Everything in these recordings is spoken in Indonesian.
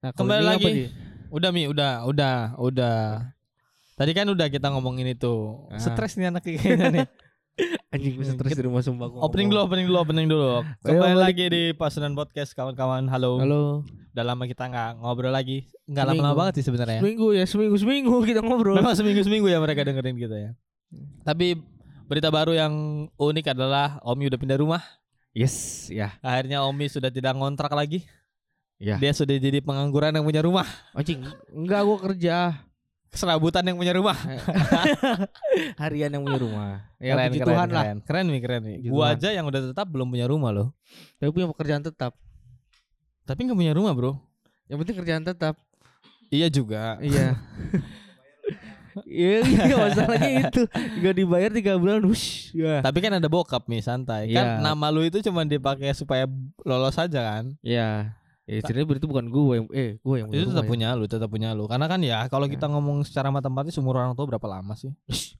Nah, Kembali lagi. apa? Udah Mi, udah, udah, udah. Tadi kan udah kita ngomongin itu. Ah. Stres nih anak kayaknya nih. Anjing gue stres di rumah sumpah gua opening dulu, opening dulu, opening dulu. Ayo, Kembali balik. lagi di Pasunan Podcast kawan-kawan. Halo. Halo. Udah lama kita nggak ngobrol lagi. Nggak Seminggu. lama-lama banget sih sebenarnya. Seminggu ya, seminggu seminggu kita ngobrol. Memang seminggu-seminggu ya mereka dengerin kita ya. Tapi berita baru yang unik adalah Omi udah pindah rumah. Yes, ya. Akhirnya Omi sudah tidak ngontrak lagi. Ya. Dia sudah jadi pengangguran yang punya rumah. Anjing, enggak gua kerja. Serabutan yang punya rumah. Harian yang punya rumah. Ya keren, keren, Tuhan lah. keren. Keren nih, keren nih. Gua aja yang udah tetap belum punya rumah loh. Tapi punya pekerjaan tetap. Tapi nggak punya rumah bro. Yang penting kerjaan tetap. Iya juga. Iya. Iya, iya masalahnya itu. Gak dibayar tiga bulan, wush. Ya. Tapi kan ada bokap nih santai. Iya. Kan nama lu itu cuma dipakai supaya lolos aja kan. Iya. Ya, istilahnya berarti bukan gue yang eh gue yang punya Itu tetap ya. punya lu, tetap punya lu. Karena kan ya kalau kita ngomong secara matematis umur orang tua berapa lama sih?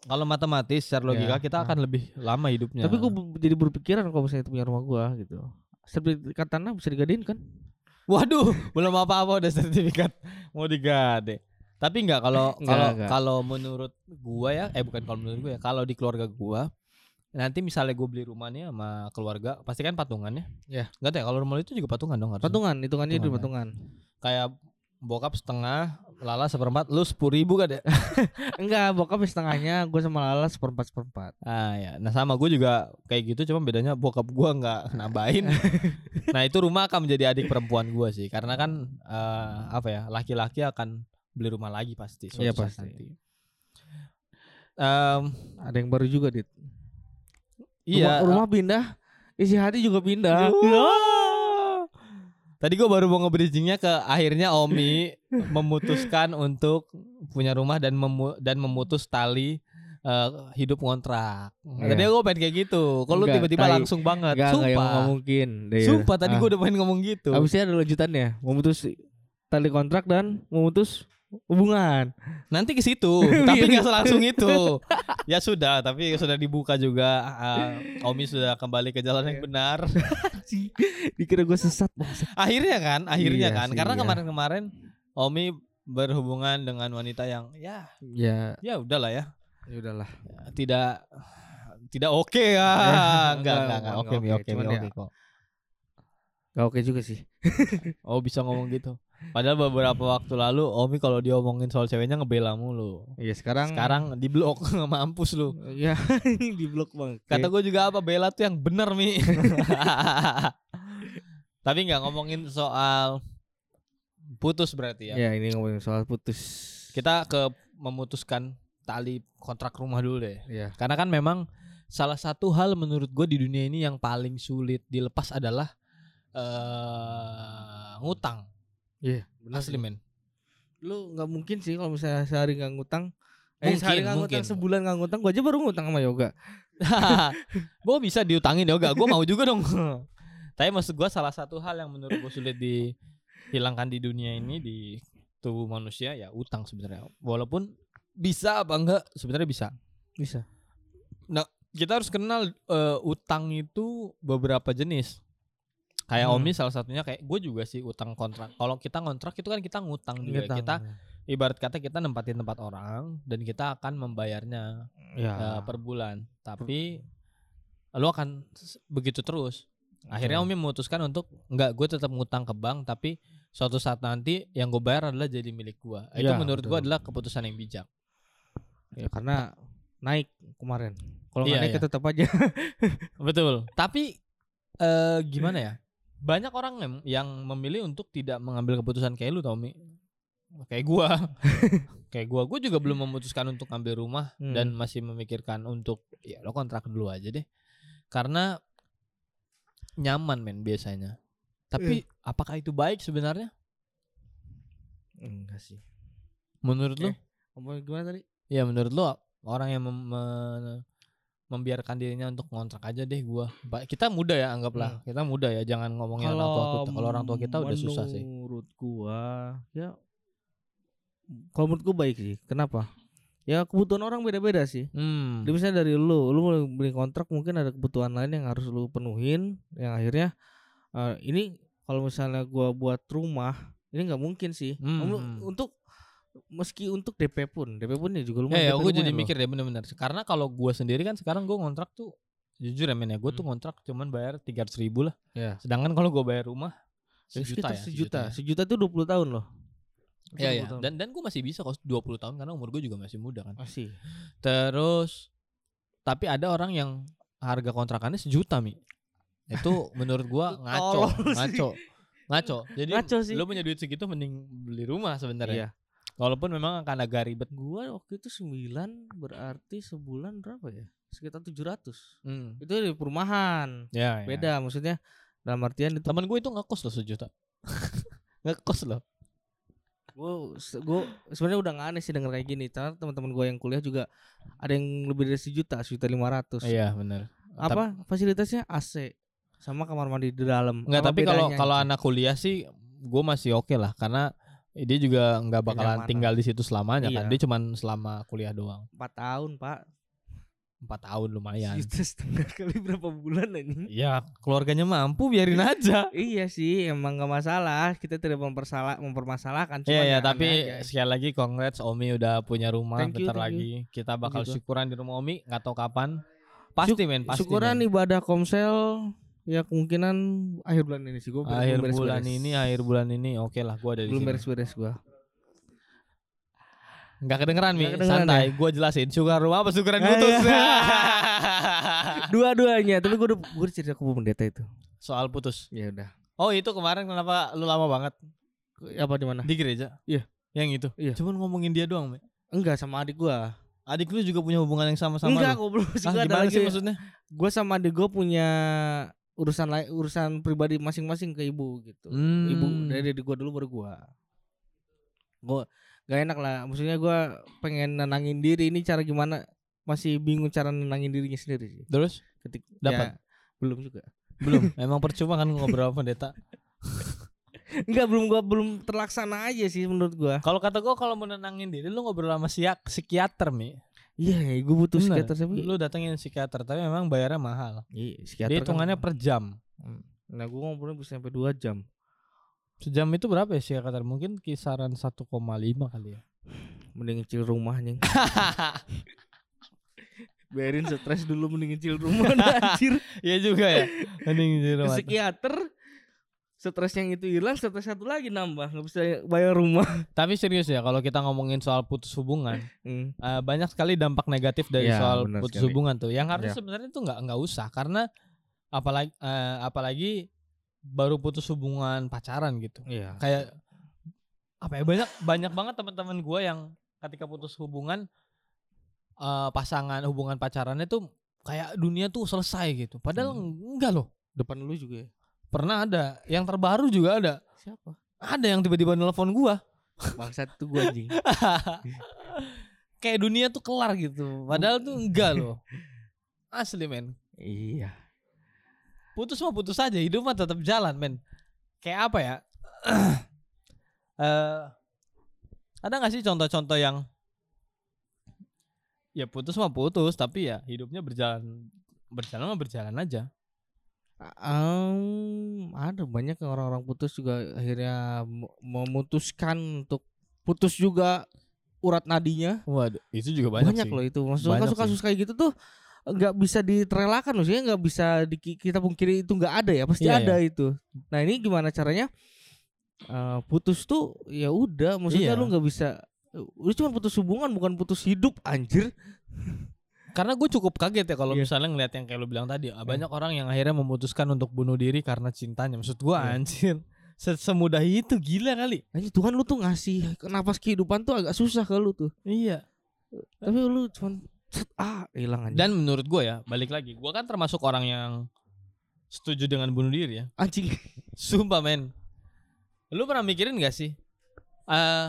Kalau matematis secara logika Ya. kita akan lebih lama hidupnya. Tapi gue jadi berpikiran kalau misalnya itu punya rumah gue gitu. Sertifikat tanah bisa digadein kan? Waduh, belum apa-apa udah sertifikat mau digade. Tapi enggak kalau kalau kalau menurut gua ya, eh bukan kalau menurut gua ya, kalau di keluarga gua nanti misalnya gue beli rumah nih sama keluarga pasti kan patungan ya Ya. Enggak tahu ya, kalau rumah itu juga patungan dong harusnya. Patungan, hitungannya itu Patungan, kayak bokap setengah lala seperempat lu sepuluh ribu kan ya Enggak, bokap setengahnya, gue sama Lala seperempat seperempat. ah ya nah sama gue juga kayak gitu cuma bedanya bokap gua nggak nambahin nah itu rumah akan menjadi adik perempuan gua sih karena kan eh, apa ya laki-laki akan beli rumah lagi pasti suatu Iya, pasti. nanti. Em, Ada yang baru juga, Dit. Iya Rumah, rumah pindah, isi hati juga pindah. Wah. Tadi gue baru mau nge-bridgingnya ke akhirnya Omi memutuskan untuk punya rumah dan memu- dan memutus tali eh, hidup ngontrak. Nah, Iya. Tadi gue pengen kayak gitu. Kalau Enggak, tiba-tiba langsung banget. Enggak, enggak, Sumpah. nggak mungkin. Deh, Sumpah tadi ah. gue udah pengen ngomong gitu. Abisnya ada lanjutannya, memutus tali kontrak dan memutus hubungan. Nanti ke situ, tapi nggak langsung itu. Ya sudah, tapi sudah dibuka juga. eh, Omi sudah kembali ke jalan Iya. yang benar. Dikira gue sesat akhirnya kan, akhirnya Iya kan. sih, Karena iya. kemarin-kemarin Omi berhubungan dengan wanita yang ya Ya, ya udahlah ya ya udahlah. tidak tidak oke ya Ya, enggak enggak, enggak enggak oke oke. oke oke ya- kok Gak oke juga sih. oh bisa ngomong gitu padahal beberapa waktu lalu Omi kalau diomongin soal ceweknya ngebela mulu Iya sekarang sekarang di blok mampus lu ya di blok bang. kata gue juga apa bela tuh yang bener mi tapi nggak ngomongin soal putus berarti ya Ya ini ngomongin soal putus. kita ke memutuskan tali kontrak rumah dulu deh Ya. Karena kan memang salah satu hal menurut gue di dunia ini yang paling sulit dilepas adalah eh ngutang. Iya. Benar Asli men. Lu nggak mungkin sih kalau misalnya sehari nggak ngutang. Eh, Mungkin, sehari nggak ngutang, sebulan nggak ngutang. Gua aja baru ngutang sama Yoga. gue bisa diutangin enggak? Gue mau juga dong. Tapi maksud gue salah satu hal yang menurut gue sulit dihilangkan di dunia ini di tubuh manusia ya utang sebenarnya. Walaupun bisa apa enggak sebenarnya bisa. Bisa. Kita harus kenal eh, utang itu beberapa jenis. Kayak Hmm. Omi salah satunya kayak gue juga sih utang kontrak. Kalau kita ngontrak itu kan kita ngutang juga. Ngutang. Kita ibarat kata kita nempatin tempat orang dan kita akan membayarnya ya. eh, per bulan. Tapi lu akan begitu terus. Akhirnya Oke. Umi memutuskan untuk enggak gue tetap ngutang ke bank tapi suatu saat nanti yang gue bayar adalah jadi milik gue. Itu Ya, menurut gue adalah keputusan yang bijak. ya karena naik kemarin. Kalau Iya, nggak naik iya. ya tetap aja. Betul. Tapi eh gimana ya? Banyak orang yang- yang memilih untuk tidak mengambil keputusan kayak lu tau Mi. Kayak gua. kayak gua, gua juga belum memutuskan untuk ambil rumah Hmm. dan masih memikirkan untuk ya lo kontrak dulu aja deh. Karena nyaman men biasanya. Tapi apakah itu baik sebenarnya? Enggak sih. Menurut lu? Eh. Ngomong gimana tadi? Ya menurut lu orang yang mem- membiarkan dirinya untuk ngontrak aja deh gua. Ba- Kita muda ya anggaplah. Kita muda ya, jangan ngomongin orang tua kita. Kalau orang tua kita udah susah sih. Menurut gua ya kalau menurut gua baik sih. Kenapa? Ya kebutuhan orang beda-beda sih. Hmm. Jadi misalnya dari lu, lu mau beli kontrak mungkin ada kebutuhan lain yang harus lu penuhin yang akhirnya eh, ini kalau misalnya gua buat rumah ini nggak mungkin sih. Hmm, hmm. Untuk meski untuk DP pun, DP pun ya juga Ya, lumayan. ya, DP gue jadi mikir deh bener-bener. Karena kalau gue sendiri kan sekarang gue ngontrak tuh jujur ya men ya, gue tuh Hmm. ngontrak cuman bayar tiga ribu lah. Ya. Sedangkan kalau gue bayar rumah Ya, sejuta sekitar ya, sejuta. ya. Sejuta tuh 20 tahun loh. Iya 20 ya. tahun. Dan dan gue masih bisa kok 20 tahun karena umur gue juga masih muda kan. masih. Terus tapi ada orang yang harga kontrakannya sejuta mi. Itu menurut gua Itu ngaco, ngaco, ngaco. Jadi Ngaco sih. lu punya duit segitu mending beli rumah sebenarnya. Iya. Walaupun memang akan agak ribet. Gua waktu itu 9 berarti sebulan berapa ya? Sekitar 700. Hmm. Itu di perumahan. Ya, ya. Beda maksudnya dalam artian itu Temen gue itu ngekos loh sejuta. ngekos loh. gue gue sebenarnya udah gak aneh sih denger kayak gini karena teman-teman gue yang kuliah juga ada yang lebih dari sejuta sejuta lima ratus Iya benar. apa fasilitasnya AC sama kamar mandi di dalam Enggak, tapi kalau kalau anak kuliah sih gue masih oke lah karena dia juga nggak bakalan tinggal di situ selamanya kan. Iya. Dia cuman selama kuliah doang. empat tahun pak Empat tahun lumayan. sejuta setengah kali berapa bulan ini Iya, keluarganya mampu biarin aja. iya sih emang gak masalah kita tidak mempersalah mempermasalahkan Iya cuman ya, tapi aja. sekali lagi congrats Omi udah punya rumah Thank you, bentar thank lagi. Kita bakal Gitu. syukuran di rumah Omi, nggak tahu kapan. Pasti men, pasti. syukuran men. ibadah komsel ya kemungkinan akhir bulan ini sih gue akhir bulan ini, akhir bulan ini oke lah gua ada di belum beres-beres gue Nggak kedengeran Mi, kedengeran santai. Gua jelasin syukuran rumah apa syukuran Ah, putus. iya. dua-duanya tapi gue udah gue cerita ke Bu pendeta itu Soal putus. ya udah Oh, itu kemarin kenapa lu lama banget apa di mana di gereja? Iya. Yang itu. Iya. Cuman ngomongin dia doang, Mi. enggak sama adik gue Adik lu juga punya hubungan yang sama sama enggak lu. gue belum Ah, ada gimana lagi sih maksudnya? gue sama adik gue punya urusan lain urusan pribadi masing-masing ke ibu gitu Hmm. ibu dari adik gue dulu baru gue gue gak enak lah maksudnya gue pengen nenangin diri ini cara gimana masih bingung cara nenangin dirinya sendiri sih Terus ketik Dapat? ya, belum juga belum. Emang percuma kan ngobrol sama pendeta. enggak belum gua belum terlaksana aja sih menurut gua Kalau kata gua kalau menenangin diri lu ngobrol sama siak, psikiater mi. Iya gue butuh Bener. psikiater tapi Lu datengin psikiater tapi memang bayarnya mahal. iya Dia psikiater kan- hitungannya per jam. nah gue ngobrolnya bisa sampai 2 jam Sejam itu berapa ya psikiater? Mungkin kisaran 1,5 kali ya. mending ngecil rumah anjing biarin stres dulu mending ngecil rumah anjir Iya juga ya. Mending di ke rumah. psikiater stres yang itu hilang stres satu lagi nambah nggak bisa bayar rumah Tapi serius ya kalau kita ngomongin soal putus hubungan, Hmm. eh, banyak sekali dampak negatif dari Iya, soal putus sekali. hubungan tuh. Yang harusnya Iya. sebenarnya tuh nggak nggak usah karena apalagi eh, apalagi baru putus hubungan pacaran gitu. iya Kayak apa ya banyak banyak banget teman-teman gua yang ketika putus hubungan eh, pasangan hubungan pacarannya tuh kayak dunia tuh selesai gitu. Padahal Hmm. enggak loh. depan lu juga ya Pernah ada, yang terbaru juga ada. siapa Ada yang tiba-tiba nelpon gua. bangsat itu gue anjing kayak dunia tuh kelar gitu. Padahal tuh enggak loh. Asli men. iya Putus mah putus aja, hidup mah tetap jalan men. Kayak apa ya? Eh ada gak sih contoh-contoh yang ya putus mah putus tapi ya hidupnya berjalan berjalan mah berjalan aja. Um, ada banyak orang-orang putus juga akhirnya mu- memutuskan untuk putus juga urat nadinya. Waduh, itu juga banyak, banyak, sih. loh itu maksudnya kasus-kasus kayak gitu tuh nggak bisa diterelakan loh sih nggak bisa di, kita pungkiri itu nggak ada ya pasti Iya, ada itu. Nah ini gimana caranya? Eh, putus tuh ya udah maksudnya Iya. lu nggak bisa lu cuma putus hubungan bukan putus hidup anjir Karena gue cukup kaget ya kalau Iya. misalnya ngeliat yang kayak lu bilang tadi, ah, banyak orang yang akhirnya memutuskan untuk bunuh diri karena cintanya. Maksud gue Iya. anjir, se- semudah itu gila kali. anjir Tuhan lu tuh ngasih nafas kehidupan tuh agak susah ke lu tuh Iya. tapi lu cuma ah hilang anjir Dan menurut gue ya, balik lagi, gue kan termasuk orang yang setuju dengan bunuh diri ya. anjing Sumpah men. Lu pernah mikirin gak sih? eh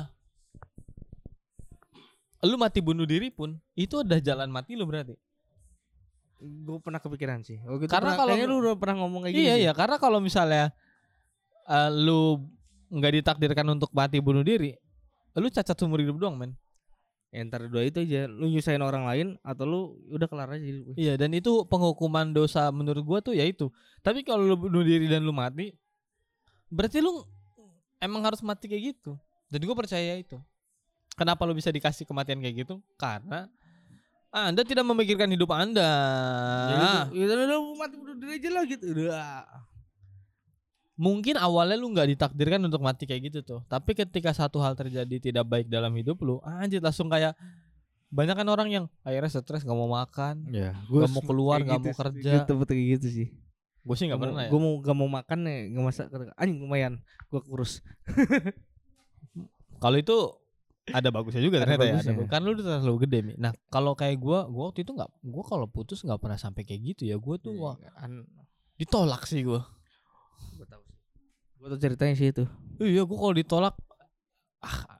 lu mati bunuh diri pun itu udah jalan mati lu berarti. gue pernah kepikiran sih oh, gitu Karena kalau- lu udah pernah ngomong kayak gini Iya sih. iya, karena kalau misalnya eh, lu nggak ditakdirkan untuk mati bunuh diri, lu cacat seumur hidup doang men. Ya, ntar dua itu aja lu nyusahin orang lain atau lu udah kelar aja hidup lu. Iya dan itu penghukuman dosa menurut gua tuh ya itu. Tapi kalau lu bunuh diri dan lu mati, berarti lu emang harus mati kayak gitu. Dan gue percaya itu. Kenapa lu bisa dikasih kematian kayak gitu? Karena anda tidak memikirkan hidup Anda. Ya, gitu. ya udah mati bunuh diri aja lah gitu. Udah. Mungkin awalnya lu nggak ditakdirkan untuk mati kayak gitu tuh. Tapi ketika satu hal terjadi tidak baik dalam hidup lu, anjir langsung kayak banyak kan orang yang akhirnya stres gak mau makan, Ya, gak mau keluar, gak mau kerja. Gitu betul kayak gitu sih. Gue sih nggak pernah ya. Gue mau gak mau makan nih, gak masak. Anjing lumayan, gue kurus. Kalau itu ada bagusnya juga Ada ternyata ya. bagusnya. Ada, kan lu udah terlalu gede mi. Nah kalau kayak gua, gua waktu itu nggak, gua kalau putus nggak pernah sampai kayak gitu ya. Gua tuh wah, An ditolak sih gua. gue tahu sih. Gue tuh ceritanya sih itu. Iya gua kalau ditolak, ah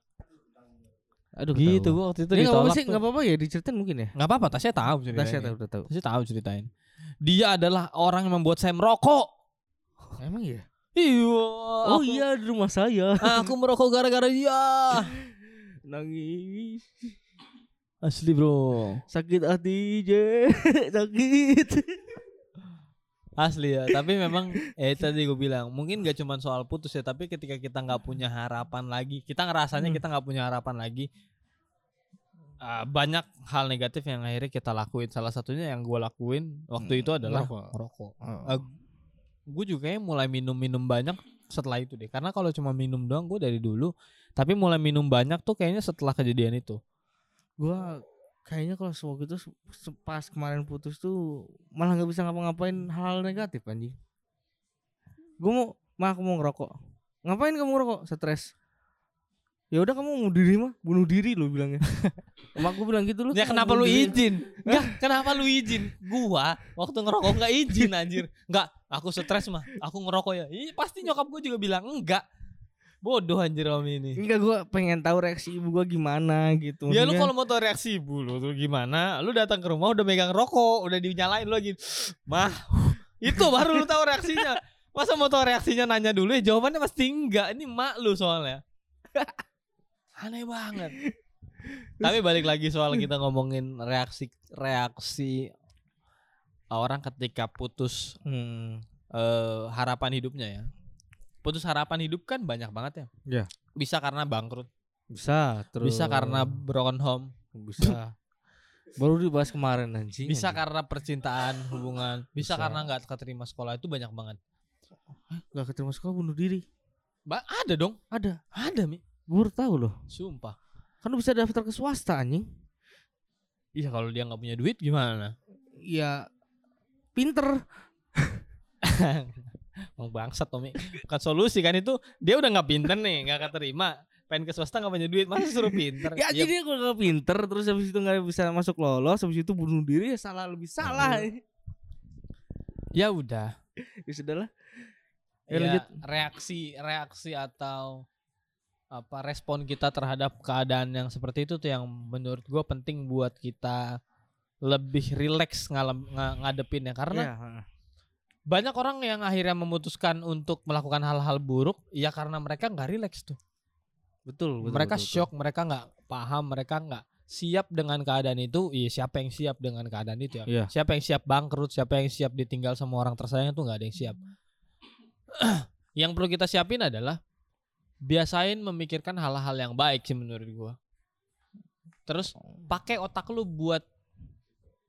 Aduh, gitu gua waktu itu Ini nggak apa-apa ditolak. sih, tuh. nggak apa-apa ya diceritain mungkin ya. Nggak apa-apa, Tasya tahu Udah ceritanya. saya tahu, udah tahu. Tasya tahu ceritain. Dia adalah orang yang membuat saya merokok. Emang iya? Iya. Oh aku- iya di rumah saya. Aku merokok gara-gara dia. Nangis. Asli bro. Sakit hati je. Sakit. Asli ya, tapi memang eh tadi gue bilang mungkin gak cuma soal putus ya, tapi ketika kita nggak punya harapan lagi, kita ngerasanya Hmm. kita nggak punya harapan lagi, ah, banyak hal negatif yang akhirnya kita lakuin. Salah satunya yang gue lakuin waktu Hmm, itu adalah ngerokok. merokok. Oh. gue juga mulai minum-minum banyak setelah itu deh, karena kalau cuma minum doang gue dari dulu, tapi mulai minum banyak tuh kayaknya setelah kejadian itu. Gua kayaknya kalau semua gitu se- se- pas kemarin putus tuh malah nggak bisa ngapa-ngapain hal negatif anjing. Gue mau mah aku mau ngerokok. Ngapain kamu ngerokok? Stres. Ya udah kamu mau diri mah bunuh diri lo bilangnya. Emak gue bilang gitu lu. Ya kenapa lu izin? Enggak, kenapa lu izin? Gua waktu ngerokok enggak izin anjir. Enggak, aku stres mah. Aku ngerokok ya. Ih, pasti nyokap gua juga bilang enggak. Bodoh anjir om ini. Enggak gue pengen tahu reaksi ibu gue gimana gitu. Ya lu kalau mau tahu reaksi ibu lu tuh gimana? Lu datang ke rumah udah megang rokok, udah dinyalain lu lagi. Mah, itu baru lu tahu reaksinya. Masa mau tahu reaksinya nanya dulu ya jawabannya pasti enggak. Ini mak lu soalnya. Aneh banget. Tapi balik lagi soal kita ngomongin reaksi reaksi orang ketika putus Hmm. eh, harapan hidupnya ya. Putus harapan hidup kan banyak banget ya. Iya. Bisa karena bangkrut, Bisa terus. bisa karena broken home, bisa. Baru dibahas kemarin anjing. bisa anjing. karena percintaan, hubungan, bisa, Bisa. karena nggak keterima sekolah itu banyak banget. Gak keterima sekolah bunuh diri. Ba ada dong, Ada. ada mi, Gue baru tahu loh. sumpah. Kan lu bisa daftar ke swasta anjing. Iya kalau dia nggak punya duit gimana? Ya pinter. Mau bangsat Tommy. Bukan solusi kan itu dia udah nggak pinter nih, nggak keterima. Pengen ke swasta nggak punya duit, masa suruh pinter? Ya jadi kalau gak pinter terus habis itu gak bisa masuk lolos habis itu bunuh diri ya salah lebih salah. ya udah. ya sudahlah. Ya, Ya, lanjut. reaksi reaksi atau apa respon kita terhadap keadaan yang seperti itu tuh yang menurut gue penting buat kita lebih rileks ngalam nga- ngadepinnya karena Ya, heeh. banyak orang yang akhirnya memutuskan untuk melakukan hal-hal buruk ya karena mereka nggak rileks tuh betul, betul. mereka betul, shock mereka nggak paham mereka nggak siap dengan keadaan itu iya siapa yang siap dengan keadaan itu ya Iya. siapa yang siap bangkrut siapa yang siap ditinggal sama orang tersayang itu nggak ada yang siap yang perlu kita siapin adalah biasain memikirkan hal-hal yang baik sih menurut gua. Terus pakai otak lu buat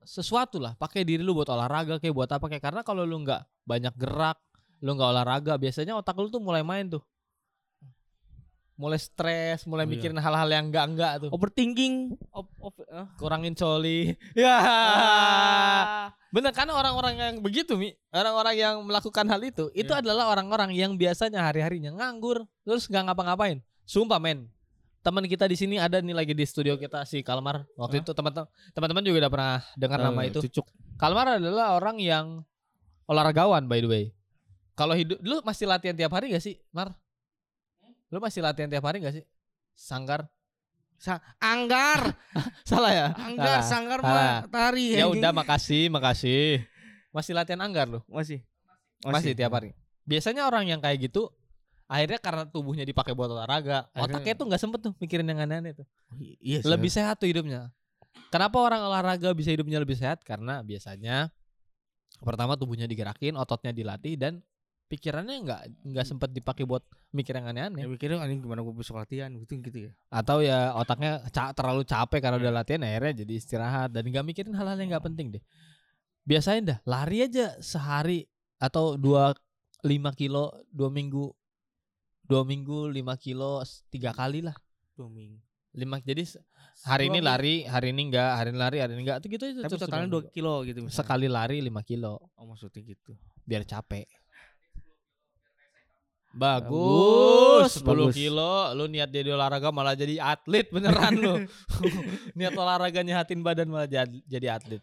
sesuatu lah pakai diri lu buat olahraga kayak buat apa kayak karena kalau lu nggak banyak gerak lu nggak olahraga biasanya otak lu tuh mulai main tuh mulai stres mulai Oh, iya. mikirin hal-hal yang enggak enggak tuh Overthinking. Op, op, ah. kurangin coli ya Ah. bener kan orang-orang yang begitu mi orang-orang yang melakukan hal itu itu Iya. adalah orang-orang yang biasanya hari-harinya nganggur terus nggak ngapa-ngapain sumpah men teman kita di sini ada nih lagi di studio kita si Kalmar waktu Hah? itu teman-teman teman-teman juga udah pernah dengar nama Eh, itu Cucuk. Kalmar adalah orang yang olahragawan by the way kalau hidup lu masih latihan tiap hari gak sih Mar lu masih latihan tiap hari gak sih sanggar Sa- anggar, salah ya anggar, Salah. sanggar mah tari. ya udah makasih makasih masih latihan anggar lu masih. Masih, tiap hari. Biasanya orang yang kayak gitu akhirnya karena tubuhnya dipakai buat olahraga, Akhirnya- otaknya tuh nggak sempet tuh mikirin yang aneh-aneh tuh. Iya sih. Lebih sehat tuh hidupnya. Kenapa orang olahraga bisa hidupnya lebih sehat? Karena biasanya pertama tubuhnya digerakin, ototnya dilatih dan pikirannya nggak nggak sempat dipakai buat mikir yang Ya aneh-aneh mikirnya anjing gimana gue besok latihan? Gitu gitu ya. atau ya otaknya ca- terlalu capek karena udah latihan akhirnya jadi istirahat dan nggak mikirin hal-hal yang nggak penting deh. Biasain dah lari aja sehari atau dua lima kilo dua minggu dua minggu lima kilo tiga kali lah. Dua minggu. lima jadi hari ini lari hari ini enggak hari ini lari hari ini enggak itu gitu aja Tapi totalnya dua 2 kilo gitu misalnya. sekali lari 5 kilo. Oh maksudnya gitu. biar capek Bagus, Bagus, 10 bagus. kilo lu niat jadi olahraga malah jadi atlet beneran lu. niat olahraga nyehatin badan malah jadi, jadi atlet.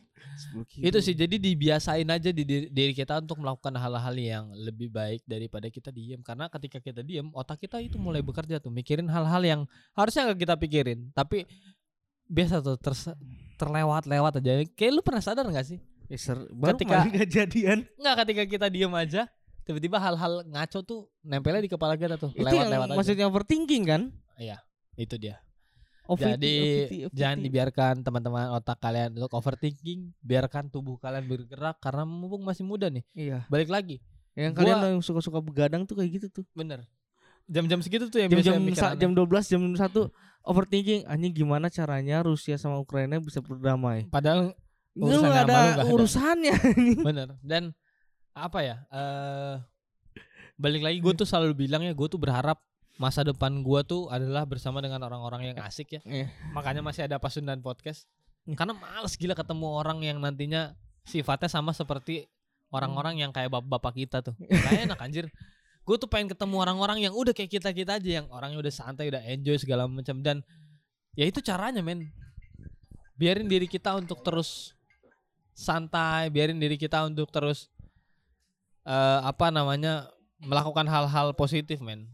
10 kilo. Itu sih jadi dibiasain aja di diri, kita untuk melakukan hal-hal yang lebih baik daripada kita diem karena ketika kita diem otak kita itu mulai bekerja tuh mikirin hal-hal yang harusnya gak kita pikirin tapi biasa tuh terse- terlewat-lewat aja. Kayak lu pernah sadar gak sih? Eh, ser- baru ketika- kejadian. Nggak ketika kita diem aja tiba-tiba hal-hal ngaco tuh nempelnya di kepala kita tuh Itu yang lewat-lewat aja. maksudnya overthinking kan? Itu dia. Overthi- Jadi overthi- jangan overthi- dibiarkan teman-teman otak kalian untuk overthinking, biarkan tubuh kalian bergerak karena mumpung masih muda nih. Iya. Balik lagi, Yang Gua- kalian yang suka-suka begadang tuh kayak gitu tuh. bener. Jam-jam segitu tuh yang biasanya mikir sa- jam 12 jam 1 overthinking anjing gimana caranya Rusia sama Ukraina bisa berdamai. Padahal Itu Urusan nggak sama lu nggak ada ada. urusannya. bener. Dan apa ya? eh balik lagi gue tuh selalu bilang ya, gue tuh berharap masa depan gue tuh adalah bersama dengan orang-orang yang asik ya. Iya. Makanya masih ada Pasundan Podcast. Karena males gila ketemu orang yang nantinya sifatnya sama seperti orang-orang yang kayak bapak-bapak kita tuh. Gak enak anjir. Gue tuh pengen ketemu orang-orang yang udah kayak kita-kita aja yang orangnya udah santai, udah enjoy segala macam dan ya itu caranya men. Biarin diri kita untuk terus santai, biarin diri kita untuk terus eh apa namanya melakukan hal-hal positif men.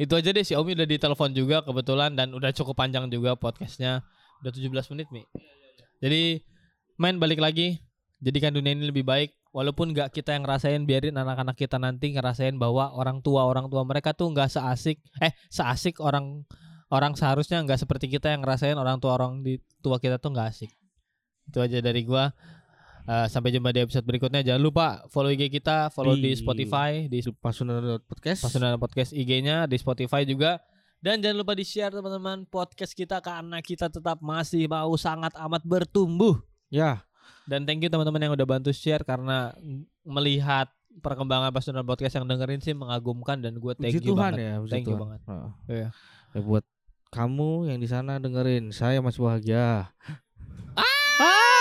Itu aja deh si Omi udah ditelepon juga kebetulan dan udah cukup panjang juga podcastnya udah 17 menit Mi. Jadi main balik lagi jadikan dunia ini lebih baik walaupun nggak kita yang ngerasain biarin anak-anak kita nanti ngerasain bahwa orang tua orang tua mereka tuh nggak seasik eh seasik orang orang seharusnya nggak seperti kita yang ngerasain orang tua orang di tua kita tuh nggak asik. Itu aja dari gua. Eh, sampai jumpa di episode berikutnya. Jangan lupa follow IG kita, follow di, Di- Spotify, di Pasundan podcast. Pasundan Podcast IG-nya di Spotify juga. Dan jangan lupa di-share teman-teman podcast kita karena kita tetap masih mau sangat amat bertumbuh. Ya, Dan thank you teman-teman yang udah bantu share karena melihat perkembangan Pasundan Podcast yang dengerin sih mengagumkan dan gue thank puji you Tuhan banget. ya, puji Thank you banget. Heeh. Iya. Ya buat kamu yang di sana dengerin, saya masih bahagia.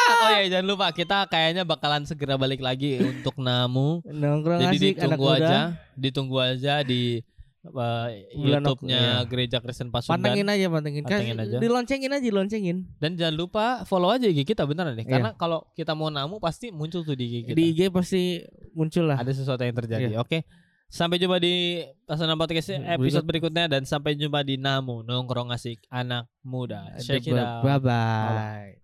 Oh ya jangan lupa kita kayaknya bakalan segera balik lagi untuk namu. Nongkrong Jadi asik anak ditunggu muda. aja, ditunggu aja di uh, YouTube-nya iya. Gereja Kristen Pasundan. Pantengin aja, pantengin. Kan Pantengin aja. Diloncengin aja, diloncengin. Dan jangan lupa follow aja IG kita beneran deh. Iya. Karena kalau kita mau namu pasti muncul tuh di IG kita. Di IG pasti muncul lah. Ada sesuatu yang terjadi. Iya. Oke. Sampai jumpa di Pasangan Podcast episode berikutnya dan sampai jumpa di Namu Nongkrong Asik Anak Muda. Check it out. Bye bye.